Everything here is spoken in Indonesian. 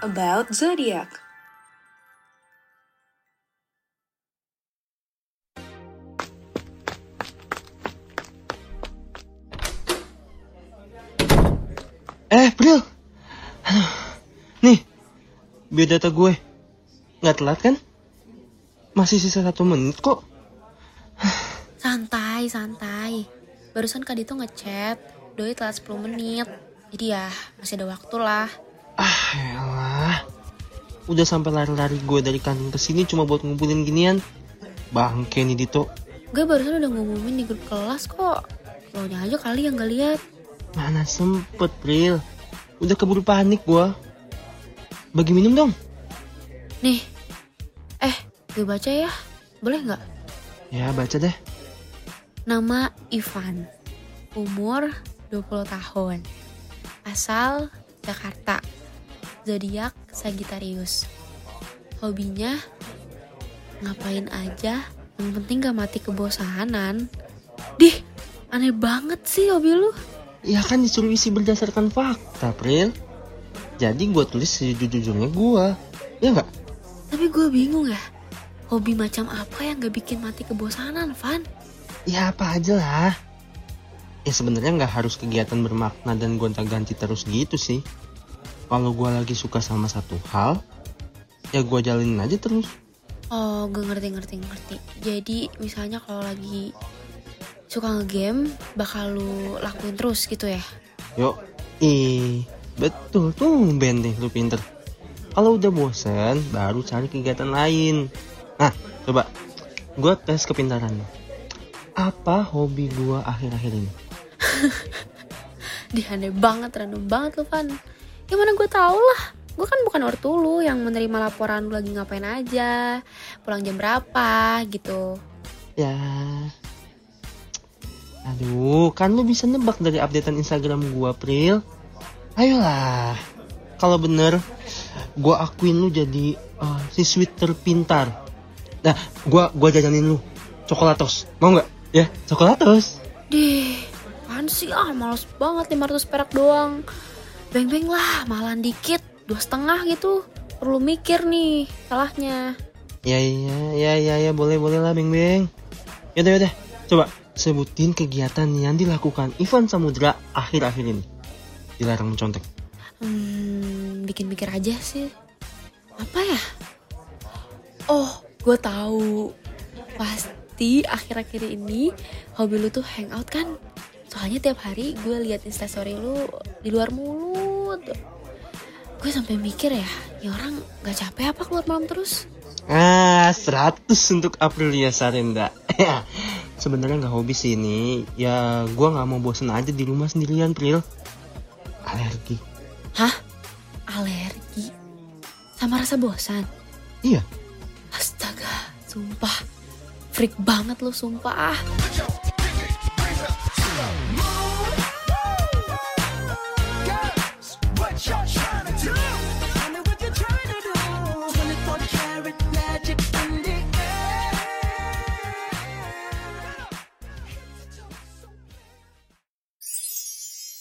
about zodiac. Eh, Pril. Aduh. Nih, biodata gue. Nggak telat kan? Masih sisa satu menit kok. Santai, santai. Barusan Kak Dito ngechat, doi telat 10 menit. Jadi ya, masih ada waktu lah. Ah, elah. Udah sampai lari-lari gue dari kantin ke sini cuma buat ngumpulin ginian. Bangke nih Dito. Gue barusan udah ngumumin di grup kelas kok. Lo aja kali yang gak lihat. Mana sempet, Pril. Udah keburu panik gue. Bagi minum dong. Nih, eh, gue baca ya. Boleh nggak? Ya, baca deh. Nama Ivan. Umur 20 tahun. Asal Jakarta. Zodiak Sagittarius. Hobinya ngapain aja, yang penting gak mati kebosanan. Dih, aneh banget sih hobi lu. Ya kan disuruh isi berdasarkan fakta, Pril. Jadi gue tulis sejujur-jujurnya gue. Ya nggak? Tapi gue bingung ya, hobi macam apa yang gak bikin mati kebosanan, Van? Ya apa aja lah. Ya sebenarnya nggak harus kegiatan bermakna dan gonta-ganti terus gitu sih. Kalau gue lagi suka sama satu hal, ya gue jalanin aja terus. Oh, gue ngerti ngerti ngerti. Jadi misalnya kalau lagi suka ngegame, bakal lu lakuin terus gitu ya? Yuk, ih, betul tuh ben deh lu pinter. Kalau udah bosen, baru cari kegiatan lain. Nah, coba gue tes kepintaran. Apa hobi gue akhir-akhir ini? Di aneh banget, random banget lu, Van. Ya mana gue tau lah. Gue kan bukan ortu lu yang menerima laporan lu lagi ngapain aja, pulang jam berapa gitu. Ya, aduh, kan lu bisa nebak dari updatean Instagram gua, April. Ayolah, kalau bener, gua akuin lu jadi uh, siswi terpintar. Nah, gua gua jajanin lu coklatos, mau nggak? Ya, coklatos. Dih, apaan sih ah, males banget 500 perak doang. Beng-beng lah, malan dikit, dua setengah gitu. Perlu mikir nih, salahnya. Ya, ya, ya, ya, ya, boleh, boleh lah, beng, beng. Yaudah, yaudah, coba sebutin kegiatan yang dilakukan Ivan Samudra akhir-akhir ini. Dilarang mencontek. Hmm, bikin mikir aja sih. Apa ya? Oh, gue tahu. Pasti akhir-akhir ini hobi lu tuh hangout kan? Soalnya tiap hari gue liat instastory lu di luar mulu tuh. Gue sampai mikir ya, ya orang gak capek apa keluar malam terus? Ah, 100 untuk Aprilia Sarenda. Sebenarnya nggak hobi sih ini. Ya, gua nggak mau bosen aja di rumah sendirian, Pril. Alergi. Hah? Alergi? Sama rasa bosan? Iya. Astaga, sumpah. Freak banget lo, sumpah.